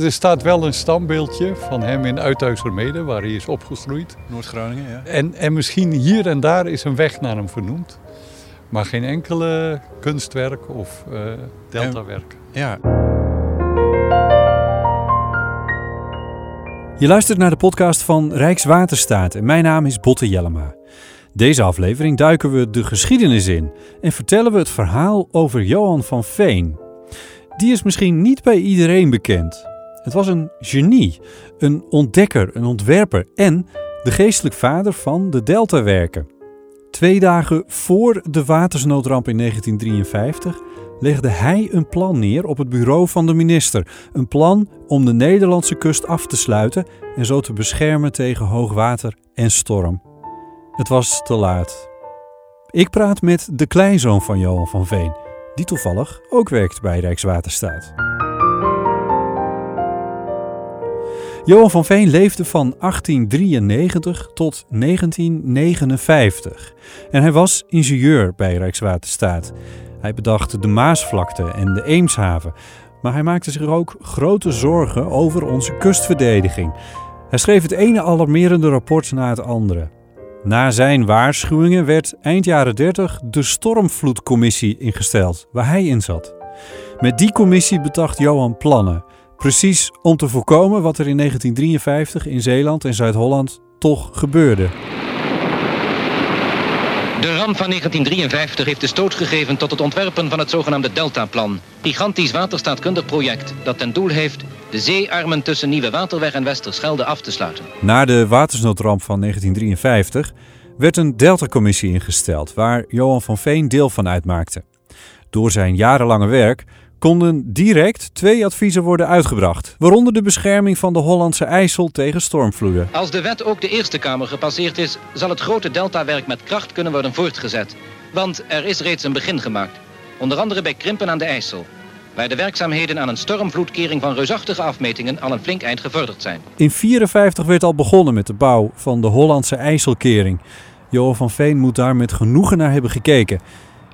Er staat wel een standbeeldje van hem in Uithuizermede, waar hij is opgegroeid. Noord-Groningen, ja. En, en misschien hier en daar is een weg naar hem vernoemd. Maar geen enkele kunstwerk of uh, deltawerk. Ja. Je luistert naar de podcast van Rijkswaterstaat en mijn naam is Botte Jellema. Deze aflevering duiken we de geschiedenis in en vertellen we het verhaal over Johan van Veen. Die is misschien niet bij iedereen bekend. Het was een genie, een ontdekker, een ontwerper en de geestelijk vader van de Deltawerken. Twee dagen voor de watersnoodramp in 1953 legde hij een plan neer op het bureau van de minister. Een plan om de Nederlandse kust af te sluiten en zo te beschermen tegen hoogwater en storm. Het was te laat. Ik praat met de kleinzoon van Johan van Veen, die toevallig ook werkt bij Rijkswaterstaat. Johan van Veen leefde van 1893 tot 1959 en hij was ingenieur bij Rijkswaterstaat. Hij bedacht de Maasvlakte en de Eemshaven, maar hij maakte zich ook grote zorgen over onze kustverdediging. Hij schreef het ene alarmerende rapport na het andere. Na zijn waarschuwingen werd eind jaren 30 de Stormvloedcommissie ingesteld, waar hij in zat. Met die commissie bedacht Johan plannen Precies om te voorkomen wat er in 1953 in Zeeland en Zuid-Holland toch gebeurde. De ramp van 1953 heeft de stoot gegeven tot het ontwerpen van het zogenaamde Deltaplan. Gigantisch waterstaatkundig project dat ten doel heeft de zeearmen tussen Nieuwe Waterweg en Westerschelde af te sluiten. Na de watersnoodramp van 1953 werd een Deltacommissie ingesteld waar Johan van Veen deel van uitmaakte. Door zijn jarenlange werk konden direct twee adviezen worden uitgebracht, waaronder de bescherming van de Hollandse IJssel tegen stormvloeden. Als de wet ook de Eerste Kamer gepasseerd is, zal het grote deltawerk met kracht kunnen worden voortgezet. Want er is reeds een begin gemaakt, onder andere bij Krimpen aan de IJssel waar de werkzaamheden aan een stormvloedkering van reusachtige afmetingen al een flink eind gevorderd zijn. In 1954 werd al begonnen met de bouw van de Hollandse IJsselkering. Johan van Veen moet daar met genoegen naar hebben gekeken.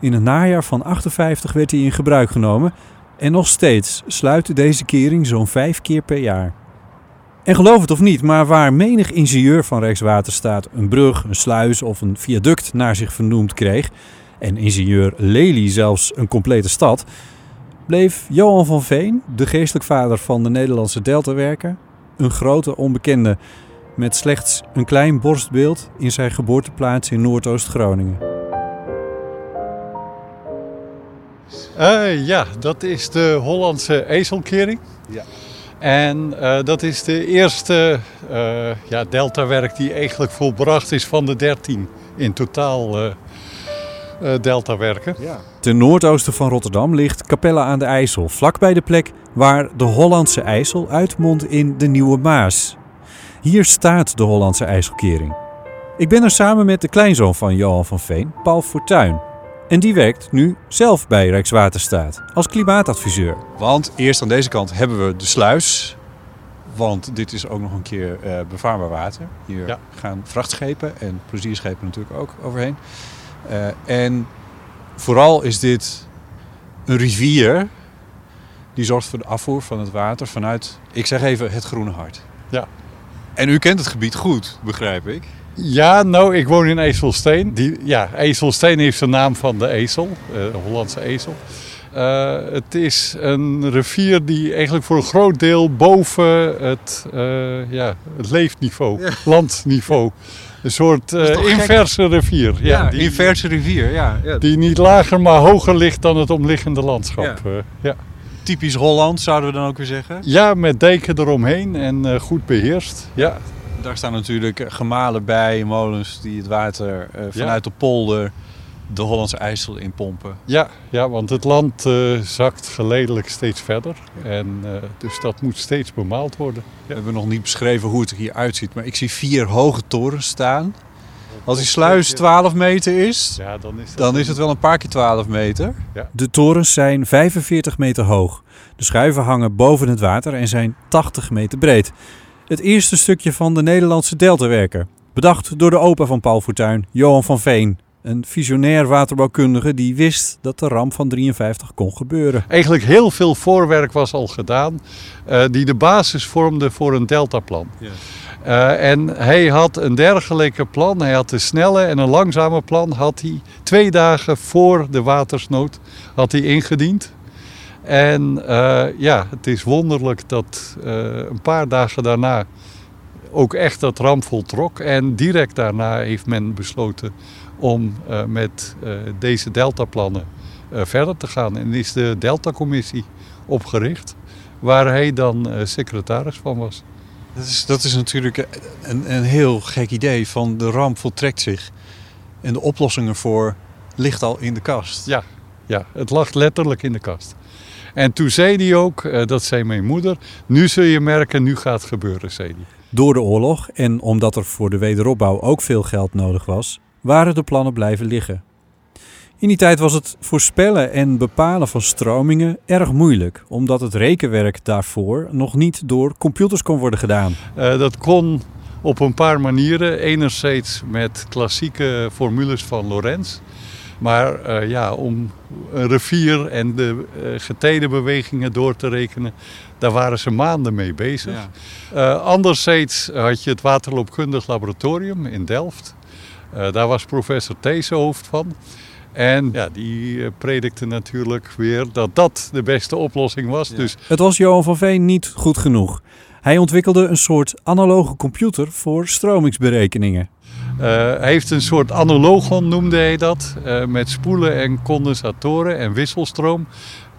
In het najaar van 58 werd hij in gebruik genomen, en nog steeds sluit deze kering zo'n vijf keer per jaar. En geloof het of niet, maar waar menig ingenieur van Rijkswaterstaat een brug, een sluis of een viaduct naar zich vernoemd kreeg, en ingenieur Lely zelfs een complete stad, bleef Johan van Veen, de geestelijk vader van de Nederlandse deltawerker, een grote onbekende met slechts een klein borstbeeld in zijn geboorteplaats in Noordoost-Groningen. Uh, ja, dat is de Hollandse ezelkering. Ja. En uh, dat is de eerste uh, ja, deltawerk die eigenlijk volbracht is van de 13 in totaal deltawerken. Ja. Ten noordoosten van Rotterdam ligt Capella aan de IJssel, vlakbij de plek waar de Hollandse IJssel uitmondt in de Nieuwe Maas. Hier staat de Hollandse IJsselkering. Ik ben er samen met de kleinzoon van Johan van Veen, Paul Fortuin. En die werkt nu zelf bij Rijkswaterstaat als klimaatadviseur. Want eerst aan deze kant hebben we de sluis. Want dit is ook nog een keer uh, bevaarbaar water. Hier gaan vrachtschepen en plezierschepen natuurlijk ook overheen. Uh, en vooral is dit een rivier die zorgt voor de afvoer van het water vanuit, ik zeg even, het Groene Hart. Ja. En u kent het gebied goed, begrijp ik. Ja, nou, ik woon in Ezelsteen. Die, ja, Ezelsteen heeft de naam van de ezel, uh, de Hollandse ezel. Uh, het is een rivier die eigenlijk voor een groot deel boven het, uh, ja, het leefniveau, ja. landniveau. Een soort inverse rivier. Ja, ja die, inverse rivier, ja, ja, Die niet lager, maar hoger ligt dan het omliggende landschap. ja. Typisch Holland, zouden we dan ook weer zeggen? Ja, met deken eromheen en goed beheerst. Ja. Daar staan natuurlijk gemalen bij, molens die het water uh, vanuit de polder de Hollandse IJssel inpompen. Ja, ja want het land uh, zakt geleidelijk steeds verder. En uh, dus dat moet steeds bemaald worden. Ja. We hebben nog niet beschreven hoe het er hier uitziet, maar ik zie vier hoge torens staan. Als die sluis 12 meter is, ja, dan, is, dan is het wel een paar keer 12 meter. Ja. De torens zijn 45 meter hoog. De schuiven hangen boven het water en zijn 80 meter breed. Het eerste stukje van de Nederlandse deltawerker. Bedacht door de opa van Paul Fortuin, Johan van Veen. Een visionair waterbouwkundige die wist dat de ramp van 53 kon gebeuren. Eigenlijk heel veel voorwerk was al gedaan uh, die de basis vormde voor een deltaplan. Ja. Uh, en hij had een dergelijke plan. Hij had een snelle en een langzame plan. Had hij twee dagen voor de watersnood had hij ingediend. En uh, ja, het is wonderlijk dat een paar dagen daarna ook echt dat ramp voltrok. En direct daarna heeft men besloten om uh, met deze deltaplannen verder te gaan. En is de Delta-commissie opgericht, waar hij dan secretaris van was. Dat is, dat is natuurlijk een, een heel gek idee van de ramp voltrekt zich. En de oplossing ervoor ligt al in de kast. Ja, ja het lag letterlijk in de kast. En toen zei hij ook, dat zei mijn moeder, nu zul je merken, nu gaat het gebeuren, zei hij. Door de oorlog en omdat er voor de wederopbouw ook veel geld nodig was, waren de plannen blijven liggen. In die tijd was het voorspellen en bepalen van stromingen erg moeilijk, omdat het rekenwerk daarvoor nog niet door computers kon worden gedaan. Uh, dat kon op een paar manieren. Enerzijds met klassieke formules van Lorentz. Maar uh, ja, om een rivier en de uh, getijdenbewegingen door te rekenen, daar waren ze maanden mee bezig. Ja. anderzijds had je het waterloopkundig laboratorium in Delft. Uh, daar was professor Thees hoofd van. En ja, die predikte natuurlijk weer dat dat de beste oplossing was. Dus... Het was Johan van Veen niet goed genoeg. Hij ontwikkelde een soort analoge computer voor stromingsberekeningen. Uh, hij heeft een soort analogon, noemde hij dat. met spoelen en condensatoren en wisselstroom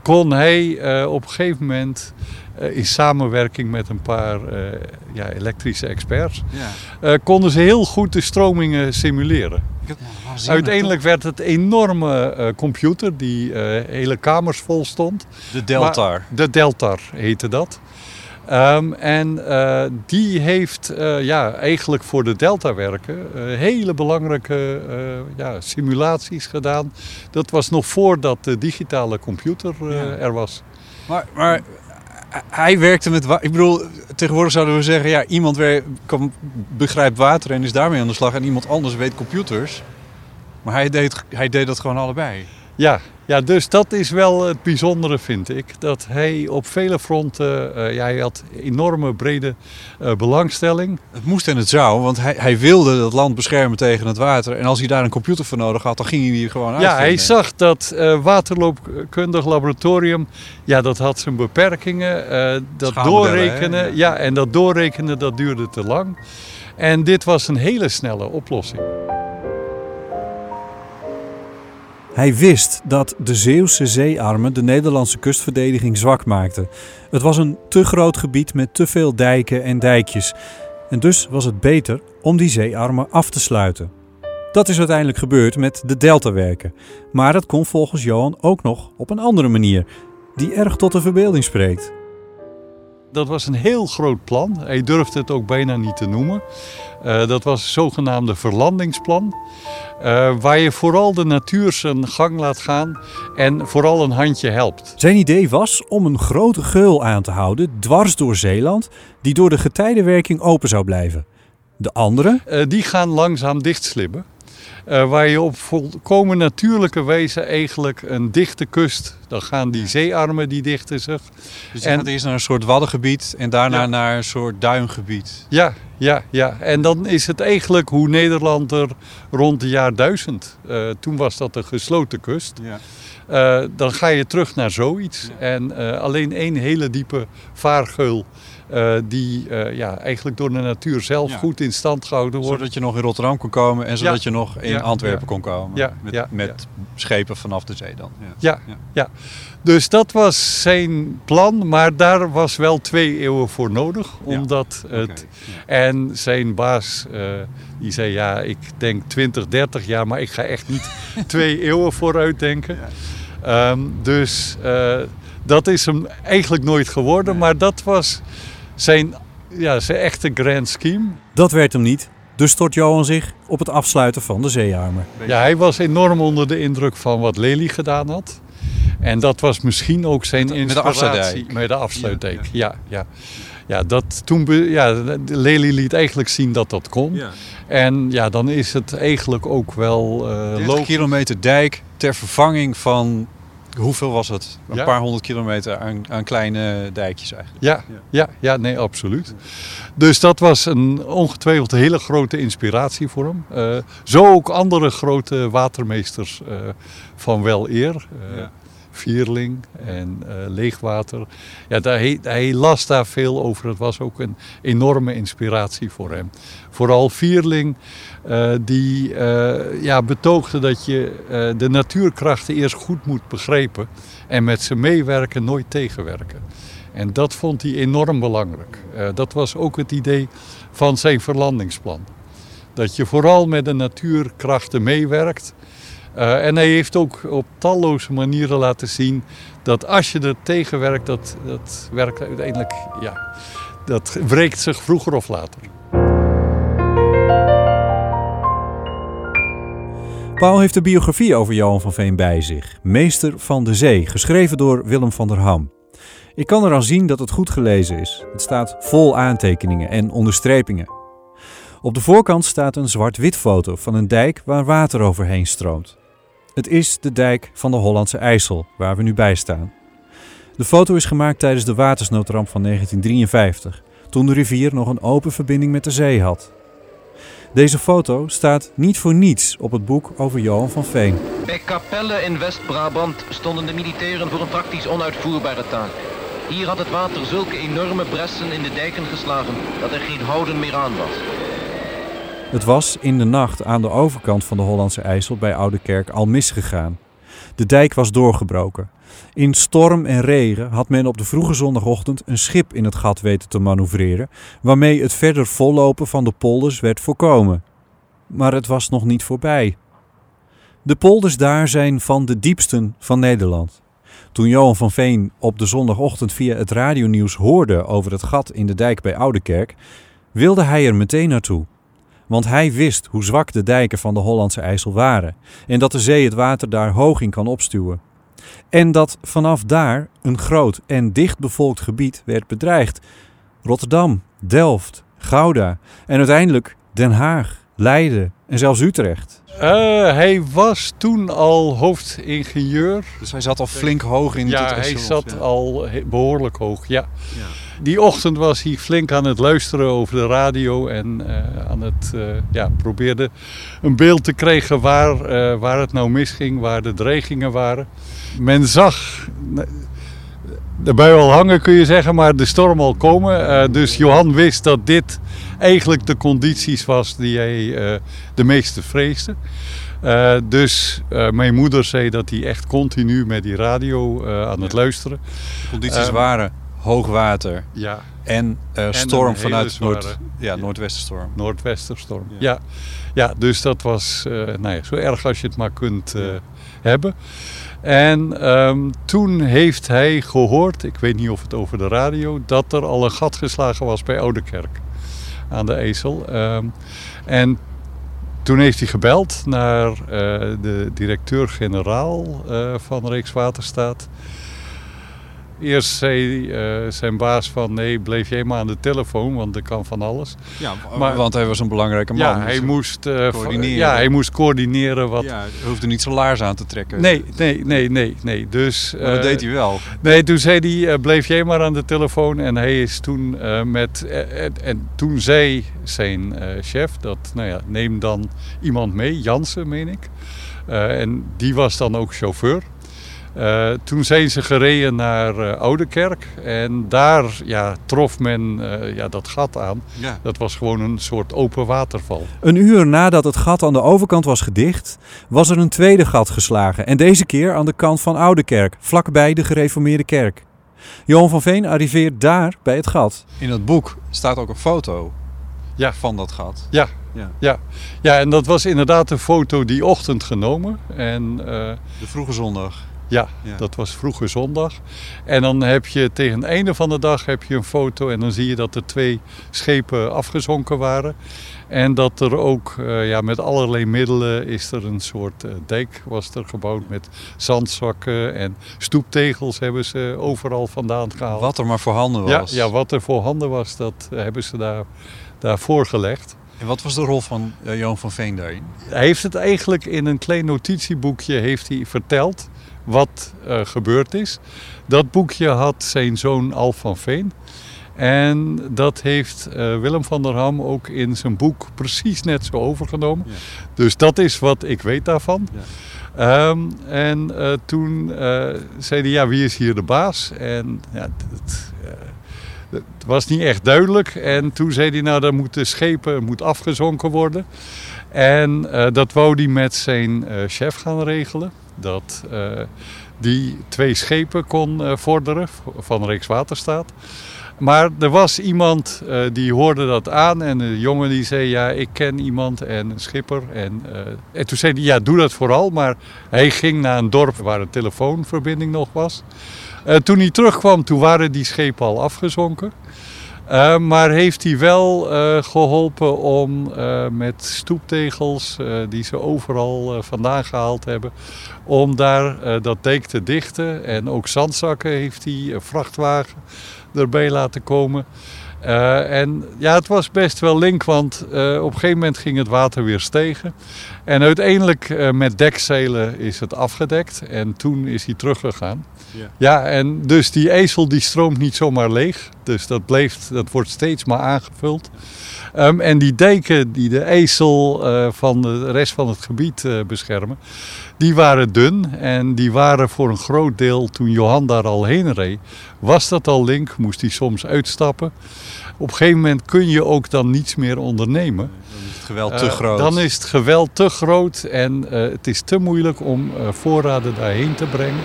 kon hij op een gegeven moment uh, in samenwerking met een paar uh, ja, elektrische experts, ja. uh, konden ze heel goed de stromingen simuleren. Uiteindelijk werd het een enorme computer die hele kamers vol stond. De Deltar. de Deltar heette dat. Um, en die heeft ja, eigenlijk voor de Delta-werken hele belangrijke ja, simulaties gedaan. Dat was nog voordat de digitale computer ja. er was. Maar, maar hij werkte met Ik bedoel, tegenwoordig zouden we zeggen: ja, iemand kan, begrijpt water en is daarmee aan de slag. En iemand anders weet computers. Maar hij deed, hij deed dat gewoon allebei. Ja, ja, dus dat is wel het bijzondere, vind ik. Dat hij op vele fronten, uh, ja, hij had enorme brede uh, belangstelling. Het moest en het zou, want hij, hij wilde het land beschermen tegen het water. En als hij daar een computer voor nodig had, dan ging hij hier gewoon uit. Ja, hij zag dat uh, waterloopkundig laboratorium, ja, dat had zijn beperkingen. dat doorrekenen, ja, en dat doorrekenen, dat duurde te lang. En dit was een hele snelle oplossing. Hij wist dat de Zeeuwse zeearmen de Nederlandse kustverdediging zwak maakten. Het was een te groot gebied met te veel dijken en dijkjes. En dus was het beter om die zeearmen af te sluiten. Dat is uiteindelijk gebeurd met de deltawerken. Maar dat kon volgens Johan ook nog op een andere manier, die erg tot de verbeelding spreekt. Dat was een heel groot plan. Hij durfde het ook bijna niet te noemen. Uh, dat was het zogenaamde verlandingsplan. Uh, waar je vooral de natuur zijn gang laat gaan en vooral een handje helpt. Zijn idee was om een grote geul aan te houden dwars door Zeeland, die door de getijdenwerking open zou blijven. De andere? Uh, die gaan langzaam dichtslippen. Uh, waar je op volkomen natuurlijke wijze eigenlijk een dichte kust, dan gaan die zeearmen die dichten zich. Dus je en, gaat eerst naar een soort waddengebied en daarna ja. naar een soort duingebied. Ja, ja, ja. En dan is het eigenlijk hoe Nederland er rond het jaar 1000, uh, toen was dat een gesloten kust. Ja. Uh, dan ga je terug naar zoiets. Ja. En alleen één hele diepe vaargeul uh, die uh, ja, eigenlijk door de natuur zelf ja. goed in stand gehouden wordt. Zodat je nog in Rotterdam kon komen en zodat je nog in Antwerpen kon komen. met, met schepen vanaf de zee dan. Ja. Ja. dus dat was zijn plan, maar daar was wel twee eeuwen voor nodig. Omdat het, En zijn baas uh, die zei ja, ik denk 20, 30 jaar, maar ik ga echt niet twee eeuwen vooruit denken. Um, dus dat is hem eigenlijk nooit geworden, maar dat was zijn, ja, zijn echte grand scheme. Dat werd hem niet. Dus stort Johan zich op het afsluiten van de zeearmen. Ja, hij was enorm onder de indruk van wat Lely gedaan had. En dat was misschien ook zijn inspiratie met de afsluitdijk. Met de afsluitdijk, ja. ja. ja, dat toen be- ja, Lely liet eigenlijk zien dat dat kon. Ja. En ja, dan is het eigenlijk ook wel eh 30 logisch. kilometer dijk ter vervanging van, hoeveel was het? Een Ja. paar honderd kilometer aan, aan kleine dijkjes eigenlijk. Ja, ja, ja, nee, absoluut. Dus dat was een ongetwijfeld hele grote inspiratie voor hem. Eh, zo ook andere grote watermeesters eh, van wel eer. Eh, Ja. Vierling en eh, Leegwater. Ja, daar, hij, hij las daar veel over. Het was ook een enorme inspiratie voor hem. Vooral Vierling, eh, die eh, ja, betoogde dat je de natuurkrachten eerst goed moet begrijpen. En met ze meewerken, nooit tegenwerken. En dat vond hij enorm belangrijk. Dat was ook het idee van zijn verlandingsplan. Dat je vooral met de natuurkrachten meewerkt. Eh, en hij heeft ook op talloze manieren laten zien dat als je er tegenwerkt, dat, dat werkt uiteindelijk, ja, dat wreekt zich vroeger of later. Paul heeft de biografie over Johan van Veen bij zich. Meester van de Zee, geschreven door Willem van der Ham. Ik kan eraan zien dat het goed gelezen is. Het staat vol aantekeningen en onderstrepingen. Op de voorkant staat een zwart-wit foto van een dijk waar water overheen stroomt. Het is de dijk van de Hollandse IJssel, waar we nu bij staan. De foto is gemaakt tijdens de watersnoodramp van 1953, toen de rivier nog een open verbinding met de zee had. Deze foto staat niet voor niets op het boek over Johan van Veen. Bij Capelle in West-Brabant stonden de militairen voor een praktisch onuitvoerbare taak. Hier had het water zulke enorme bressen in de dijken geslagen dat er geen houden meer aan was. Het was in de nacht aan de overkant van de Hollandse IJssel bij Oudekerk al misgegaan. De dijk was doorgebroken. In storm en regen had men op de vroege zondagochtend een schip in het gat weten te manoeuvreren, waarmee het verder vollopen van de polders werd voorkomen. Maar het was nog niet voorbij. De polders daar zijn van de diepsten van Nederland. Toen Johan van Veen op de zondagochtend via het radionieuws hoorde over het gat in de dijk bij Oudekerk, wilde hij er meteen naartoe. Want hij wist hoe zwak de dijken van de Hollandse IJssel waren en dat de zee het water daar hoog in kan opstuwen. En dat vanaf daar een groot en dichtbevolkt gebied werd bedreigd. Rotterdam, Delft, Gouda en uiteindelijk Den Haag, Leiden en zelfs Utrecht. Eh, hij was toen al hoofdingenieur. Dus hij zat al flink hoog in Ja, het hij echelon. zat Ja. al behoorlijk hoog, ja. Ja. Die ochtend was hij flink aan het luisteren over de radio en eh, aan het uh, ja, probeerde een beeld te krijgen waar, uh, waar het nou misging, waar de dreigingen waren. Men zag de bui al hangen kun je zeggen, maar de storm al komen. Dus Johan wist dat dit eigenlijk de condities was die hij de meeste vreesde. Uh, dus mijn moeder zei dat hij echt continu met die radio aan het luisteren. De condities waren hoogwater ja. en, en storm vanuit noord, ja, noordwestenstorm. Noordwesterstorm, ja. ja. ja. dus dat was nou ja, zo erg als je het maar kunt hebben. En um, toen heeft hij gehoord, ik weet niet of het over de radio, dat er al een gat geslagen was bij Oudekerk aan de IJssel. Um, en toen heeft hij gebeld naar de directeur-generaal van Rijkswaterstaat. Eerst zei uh, zijn baas van nee, bleef jij maar aan de telefoon, want er kan van alles. Ja, maar, want hij was een belangrijke man. Ja, hij moest, uh, coördineren. Ja, hij moest coördineren. Wat... Ja, hij hoefde niet zijn laars aan te trekken. Nee, nee, nee, nee. nee. Dus, maar dat uh, deed hij wel. Nee, toen zei hij, bleef jij maar aan de telefoon. En hij is toen met... en toen zei zijn chef dat, nou ja, neem dan iemand mee, Jansen meen ik. en die was dan ook chauffeur. Uh, toen zijn ze gereden naar uh, Oudekerk en daar ja, trof men uh, ja, dat gat aan. Ja. Dat was gewoon een soort open waterval. Een uur nadat het gat aan de overkant was gedicht, was er een tweede gat geslagen. En deze keer aan de kant van Oudekerk, vlakbij de gereformeerde kerk. Johan van Veen arriveert daar bij het gat. In het boek staat ook een foto ja. van dat gat. Ja. Ja. Ja. ja, en dat was inderdaad een foto die ochtend genomen. En, de vroege zondag. Ja, dat was vroege zondag. En dan heb je tegen het einde van de dag heb je een foto en dan zie je dat er twee schepen afgezonken waren. En dat er ook uh, ja, met allerlei middelen is er een soort uh, dijk was er gebouwd met zandzakken en stoeptegels hebben ze overal vandaan gehaald. Wat er maar voorhanden was. Ja, ja wat er voorhanden was, dat hebben ze daar, daar voorgelegd. En wat was de rol van uh, Johan van Veen daarin? Hij heeft het eigenlijk in een klein notitieboekje heeft hij verteld wat uh, gebeurd is. Dat boekje had zijn zoon Alf van Veen. En dat heeft uh, Willem van der Ham ook in zijn boek precies net zo overgenomen. Ja. Dus dat is wat ik weet daarvan. Ja. Um, en uh, toen zei hij, ja, wie is hier de baas? En ja, het, het was niet echt duidelijk. En toen zei hij, nou, dan moeten schepen moet afgezonken worden. En dat wou hij met zijn chef gaan regelen dat uh, die twee schepen kon uh, vorderen van Rijkswaterstaat. Maar er was iemand uh, die hoorde dat aan en de jongen die zei ja ik ken iemand en een schipper. En, en toen zei hij ja doe dat vooral maar hij ging naar een dorp waar een telefoonverbinding nog was. toen hij terugkwam toen waren die schepen al afgezonken. Uh, maar heeft hij wel uh, geholpen om uh, met stoeptegels, die ze overal vandaan gehaald hebben, om daar dat dijk te dichten. En ook zandzakken heeft hij, een vrachtwagen erbij laten komen. en ja, het was best wel link, want op een gegeven moment ging het water weer stegen. En uiteindelijk met dekzeilen is het afgedekt en toen is hij teruggegaan. Ja. ja, en dus die ezel die stroomt niet zomaar leeg. Dus dat, bleef, dat wordt steeds maar aangevuld. Um, en die dijken die de ezel uh, van de rest van het gebied uh, beschermen, die waren dun. En die waren voor een groot deel, toen Johan daar al heen reed, was dat al link. Moest hij soms uitstappen. Op een gegeven moment kun je ook dan niets meer ondernemen. Dan is het geweld te uh, groot. Dan is het geweld te groot en het is te moeilijk om voorraden daarheen te brengen.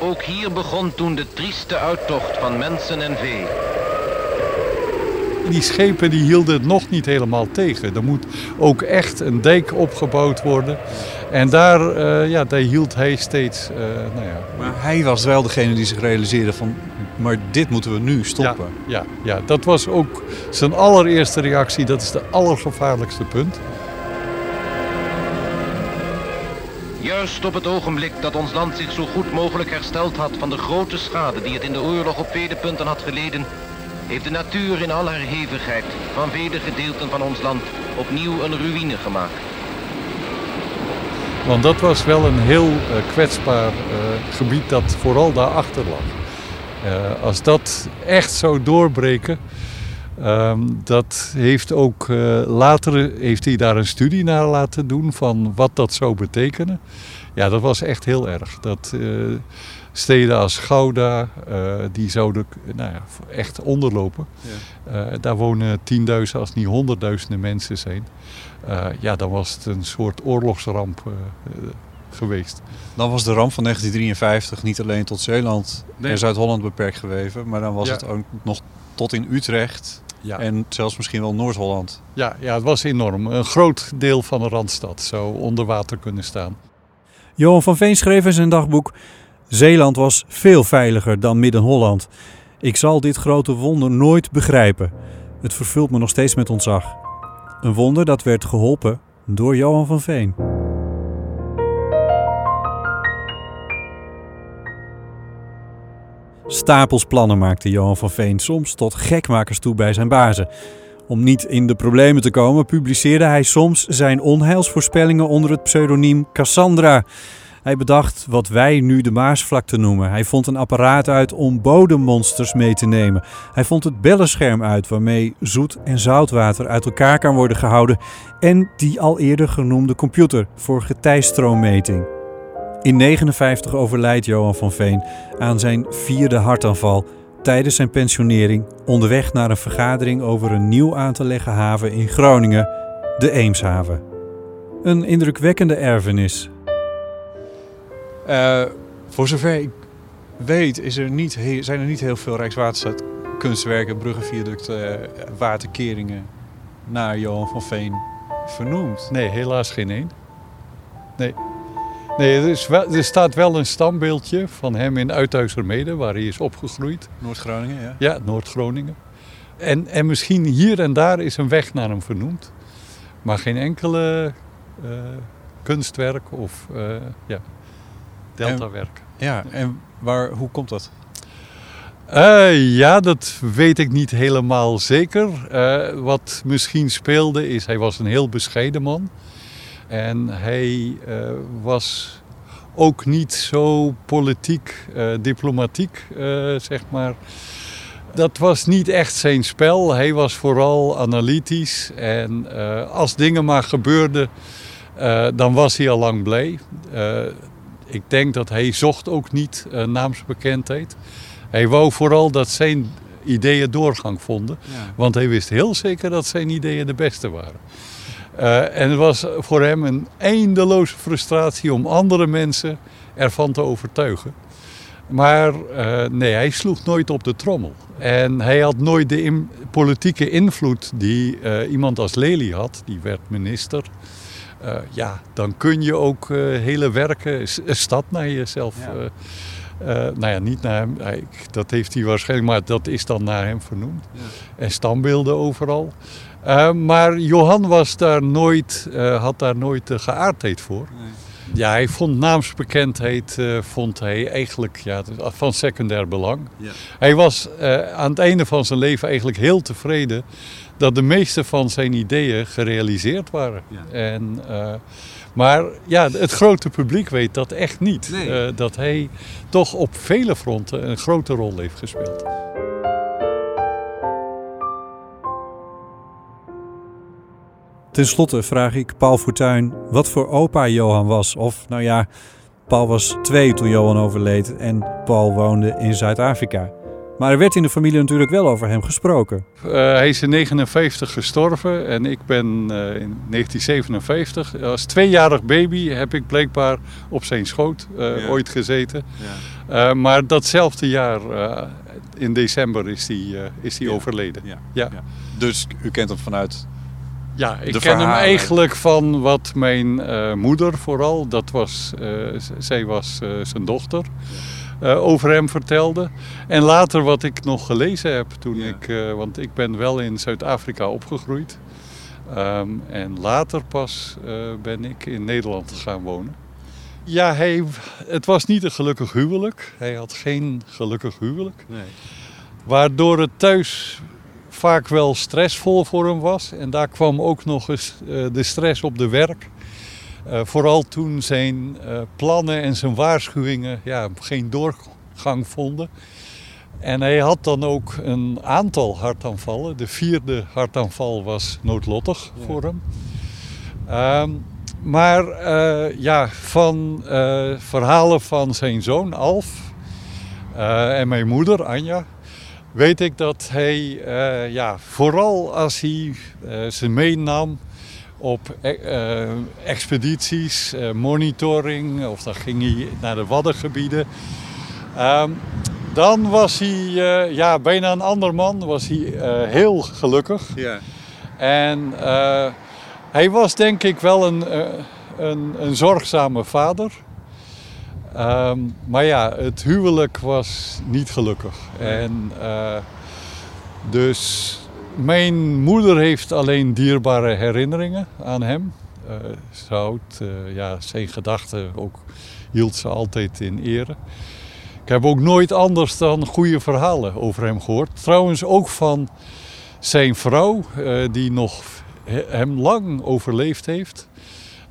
Ook hier begon toen de trieste uittocht van mensen en vee. Die schepen die hielden het nog niet helemaal tegen. Er moet ook echt een dijk opgebouwd worden. En daar, uh, ja, daar hield hij steeds. Uh, nou ja. Maar hij was wel degene die zich realiseerde van, maar dit moeten we nu stoppen. Ja, ja, ja, dat was ook zijn allereerste reactie. Dat is de allergevaarlijkste punt. Juist op het ogenblik dat ons land zich zo goed mogelijk hersteld had van de grote schade die het in de oorlog op vele punten had geleden, heeft de natuur in al haar hevigheid van vele gedeelten van ons land opnieuw een ruïne gemaakt. Want dat was wel een heel uh, kwetsbaar uh, gebied dat vooral daarachter lag. Uh, als dat echt zou doorbreken, Um, dat heeft ook uh, later heeft hij daar een studie naar laten doen van wat dat zou betekenen. Ja, dat was echt heel erg. Dat uh, steden als Gouda, uh, die zouden nou ja, echt onderlopen. Ja. daar wonen tienduizenden, als niet honderdduizenden mensen zijn. ja, dan was het een soort oorlogsramp geweest. Dan was de ramp van 1953 niet alleen tot Zeeland nee. en Zuid-Holland beperkt geweven, maar dan was ja. het ook nog tot in Utrecht ja. En zelfs misschien wel Noord-Holland. Ja, ja, het was enorm. Een groot deel van de Randstad zou onder water kunnen staan. Johan van Veen schreef in zijn dagboek... Zeeland was veel veiliger dan Midden-Holland. Ik zal dit grote wonder nooit begrijpen. Het vervult me nog steeds met ontzag. Een wonder dat werd geholpen door Johan van Veen. Stapels plannen maakte Johan van Veen soms tot gekmakers toe bij zijn bazen. Om niet in de problemen te komen, publiceerde hij soms zijn onheilsvoorspellingen onder het pseudoniem Cassandra. Hij bedacht wat wij nu de Maasvlakte noemen. Hij vond een apparaat uit om bodemmonsters mee te nemen. Hij vond het bellenscherm uit waarmee zoet en zoutwater uit elkaar kan worden gehouden. En die al eerder genoemde computer voor getijstroommeting. In 1959 overlijdt Johan van Veen aan zijn vierde hartaanval tijdens zijn pensionering onderweg naar een vergadering over een nieuw aan te leggen haven in Groningen, de Eemshaven. Een indrukwekkende erfenis. Uh, voor zover ik weet is er niet, zijn er niet heel veel Rijkswaterstaat kunstwerken, bruggen, viaducten, waterkeringen naar Johan van Veen vernoemd. Nee, helaas geen één. Nee. Nee, er, is wel, er staat wel een standbeeldje van hem in Uithuizermede, waar hij is opgegroeid. Noord-Groningen, ja? Ja, Noord-Groningen. En, en misschien hier en daar is een weg naar hem vernoemd. Maar geen enkele uh, kunstwerk of uh, ja, deltawerk. Ja, en waar, hoe komt dat? Uh, ja, dat weet ik niet helemaal zeker. Wat misschien speelde is, hij was een heel bescheiden man. En hij uh, was ook niet zo politiek, diplomatiek, zeg maar. Dat was niet echt zijn spel. Hij was vooral analytisch. En als dingen maar gebeurden, dan was hij al lang blij. ik denk dat hij zocht ook niet naamsbekendheid. Hij wou vooral dat zijn ideeën doorgang vonden. Want hij wist heel zeker dat zijn ideeën de beste waren. Uh, en het was voor hem een eindeloze frustratie om andere mensen ervan te overtuigen. Maar uh, nee, hij sloeg nooit op de trommel. En hij had nooit de in, politieke invloed die uh, iemand als Lely had. Die werd minister. ja, dan kun je ook hele werken, stad naar jezelf ja. Uh, nou ja, niet naar hem, dat heeft hij waarschijnlijk, maar dat is dan naar hem vernoemd. Ja. En standbeelden overal. Uh, maar Johan was daar nooit, uh, had daar nooit de geaardheid voor. Nee. Ja, hij vond naamsbekendheid vond hij eigenlijk ja, van secundair belang. Ja. Hij was aan het einde van zijn leven eigenlijk heel tevreden dat de meeste van zijn ideeën gerealiseerd waren. Ja. En, maar ja, het grote publiek weet dat echt niet. Nee. Uh, dat hij toch op vele fronten een grote rol heeft gespeeld. Ten slotte vraag ik Paul Fortuyn wat voor opa Johan was. Of nou ja, Paul was twee toen Johan overleed en Paul woonde in Zuid-Afrika. Maar er werd in de familie natuurlijk wel over hem gesproken. Uh, hij is in 1959 gestorven en ik ben uh, in 1957. Als tweejarig baby heb ik blijkbaar op zijn schoot uh, ja. ooit gezeten. Ja. maar datzelfde jaar, in december, is hij, is hij ja. overleden. Ja. Dus u kent hem vanuit ja, ik ken hem eigenlijk van wat mijn moeder vooral, dat was, zij was zijn dochter uh, over hem vertelde. En later wat ik nog gelezen heb toen ja. ik, uh, want ik ben wel in Zuid-Afrika opgegroeid. Um, en later pas uh, ben ik in Nederland gaan wonen. Ja, hij, het was niet een gelukkig huwelijk. Hij had geen gelukkig huwelijk. Nee. Waardoor het thuis vaak wel stressvol voor hem was. En daar kwam ook nog eens de stress op de werk. Uh, vooral toen zijn uh, plannen en zijn waarschuwingen ja, geen doorgang vonden. En hij had dan ook een aantal hartaanvallen. De vierde hartaanval was noodlottig ja. voor hem. Um, maar uh, ja, van verhalen van zijn zoon Alf en mijn moeder Anja weet ik dat hij ja, vooral als hij ze meenam op uh, expedities, uh, monitoring, of dan ging hij naar de Waddengebieden. Um, dan was hij ja, bijna een ander man, was hij heel gelukkig. Ja. En hij was denk ik wel een, een, een zorgzame vader. Um, maar ja, het huwelijk was niet gelukkig. En dus mijn moeder heeft alleen dierbare herinneringen aan hem. Uh, houdt, uh, ja, zijn gedachten ook, hield ze altijd in ere. Ik heb ook nooit anders dan goede verhalen over hem gehoord. Trouwens ook van zijn vrouw, uh, die nog hem lang overleefd heeft.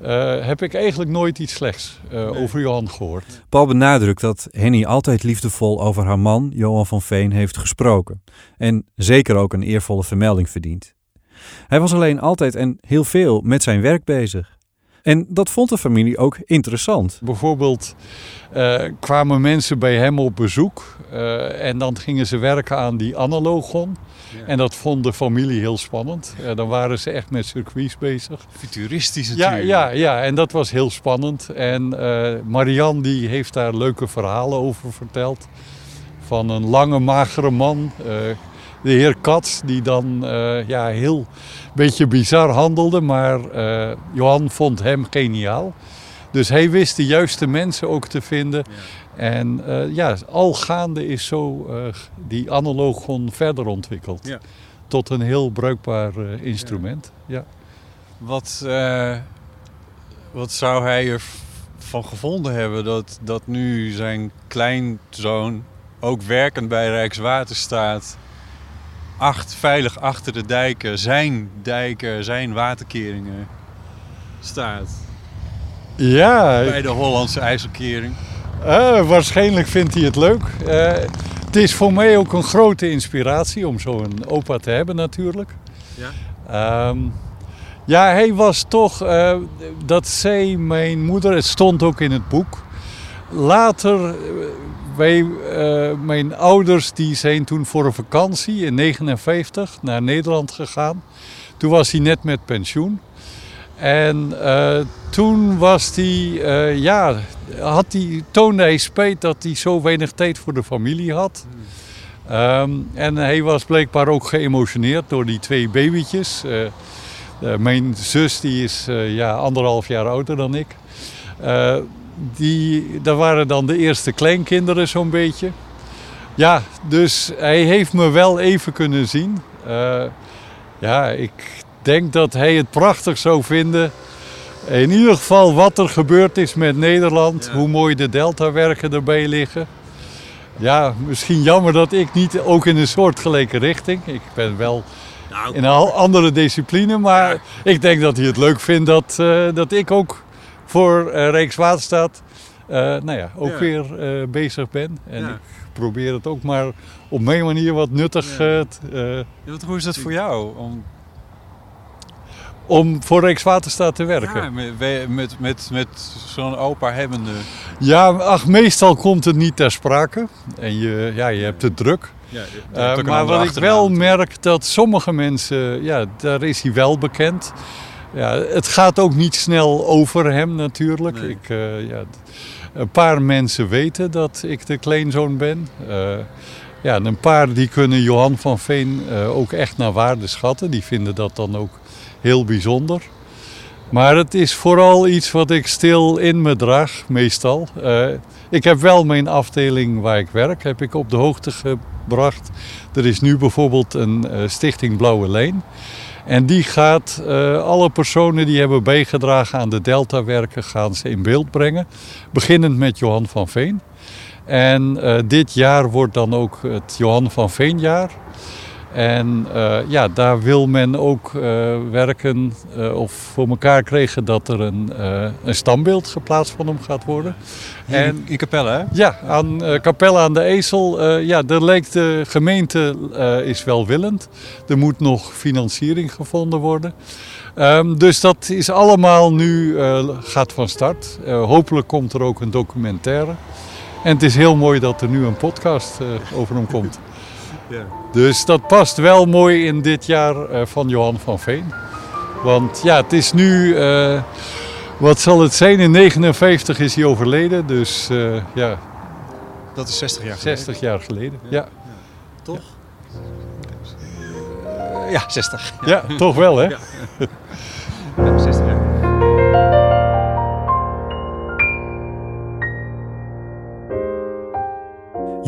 Uh, heb ik eigenlijk nooit iets slechts uh, nee. over Johan gehoord. Paul benadrukt dat Henny altijd liefdevol over haar man, Johan van Veen, heeft gesproken. En zeker ook een eervolle vermelding verdient. Hij was alleen altijd en heel veel met zijn werk bezig. En dat vond de familie ook interessant. Bijvoorbeeld uh, kwamen mensen bij hem op bezoek en dan gingen ze werken aan die analogon. En dat vond de familie heel spannend. Uh, dan waren ze echt met circuits bezig. Futuristisch ja, ja, ja, en dat was heel spannend. En uh, Marianne die heeft daar leuke verhalen over verteld. Van een lange, magere man. Uh, de heer Katz, die dan ja, heel beetje bizar handelde. Maar Johan vond hem geniaal. Dus hij wist de juiste mensen ook te vinden. En uh, ja, al gaande is zo uh, die analogon verder ontwikkeld. Ja. Tot een heel bruikbaar instrument. Ja. Wat, wat zou hij ervan gevonden hebben dat, dat nu zijn kleinzoon ook werkend bij Rijkswaterstaat acht, veilig achter de dijken, zijn dijken, zijn waterkeringen staat? Ja. Bij de Hollandse IJsselkering. Uh, waarschijnlijk vindt hij het leuk. Uh, het is voor mij ook een grote inspiratie om zo'n opa te hebben natuurlijk. Ja, um, ja hij was toch, uh, dat zei mijn moeder, het stond ook in het boek. Later, wij, mijn ouders die zijn toen voor een vakantie in 1959 naar Nederland gegaan. Toen was hij net met pensioen. En uh, toen was hij, uh, ja, had hij, toonde hij spijt dat hij zo weinig tijd voor de familie had. Um, en hij was blijkbaar ook geëmotioneerd door die twee babytjes. Mijn zus die is ja, anderhalf jaar ouder dan ik. Die, dat waren dan de eerste kleinkinderen zo'n beetje. Ja, dus hij heeft me wel even kunnen zien. ja, ik denk dat hij het prachtig zou vinden. In ieder geval wat er gebeurd is met Nederland. Ja. Hoe mooi de deltawerken erbij liggen. Ja, misschien jammer dat ik niet ook in een soortgelijke richting. Ik ben wel Nou, in een andere discipline. Maar Ja. ik denk dat hij het leuk vindt dat, eh, dat ik ook voor eh, Rijkswaterstaat eh, nou ja, ook Ja. weer eh, bezig ben. En Ja. ik probeer het ook maar op mijn manier wat nuttig Ja. t- Ja, wat- hoe is dat voor jou? Om, om voor Rijkswaterstaat te werken. ja, met, met, met, met zo'n opa hebbende. Ja, ach, meestal komt het niet ter sprake. En je, ja, je hebt het druk. Ja, Uh, maar wat ik wel merk, dat sommige mensen, ja, daar is hij wel bekend. Ja, het gaat ook niet snel over hem natuurlijk. Nee. Ik, eh, ja, een paar mensen weten dat ik de kleinzoon ben. Eh, ja, en een paar die kunnen Johan van Veen eh, ook echt naar waarde schatten. Die vinden dat dan ook heel bijzonder. Maar het is vooral iets wat ik stil in me draag, meestal. Ik heb wel mijn afdeling waar ik werk, heb ik op de hoogte gebracht. Er is nu bijvoorbeeld een stichting Blauwe Leen. En die gaat eh, alle personen die hebben bijgedragen aan de Deltawerken gaan ze in beeld brengen. Beginnend met Johan van Veen. En eh, dit jaar wordt dan ook het Johan van Veenjaar. En eh, ja, daar wil men ook eh, werken eh, of voor elkaar krijgen dat er een, een standbeeld geplaatst van hem gaat worden. En En in Capelle, hè? ja, aan Capelle aan de Ezel, ja, daar lijkt de gemeente is welwillend. Er moet nog financiering gevonden worden. Ehm, dus dat is allemaal nu, gaat van start. Hopelijk komt er ook een documentaire. En het is heel mooi dat er nu een podcast over hem komt. Ja. Dus dat past wel mooi in dit jaar eh, van Johan van Veen. Want ja, het is nu, eh, wat zal het zijn? In 59 is hij overleden, dus eh, ja, Dat is 60 jaar geleden. 60 jaar geleden. Ja, Toch? Ja, 60. ja toch wel hè? Ja. Ja, 60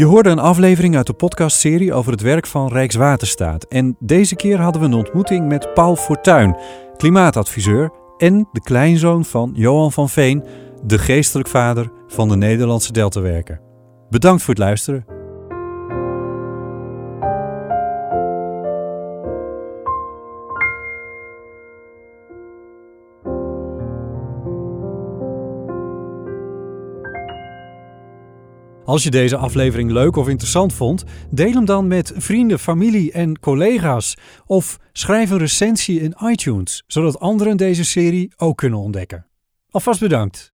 Je hoorde een aflevering uit de podcastserie over het werk van Rijkswaterstaat. En deze keer hadden we een ontmoeting met Paul Fortuyn, klimaatadviseur en de kleinzoon van Johan van Veen, de geestelijk vader van de Nederlandse Deltawerken. Bedankt voor het luisteren. Als je deze aflevering leuk of interessant vond, deel hem dan met vrienden, familie en collega's. Of schrijf een recensie in iTunes, zodat anderen deze serie ook kunnen ontdekken. Alvast bedankt.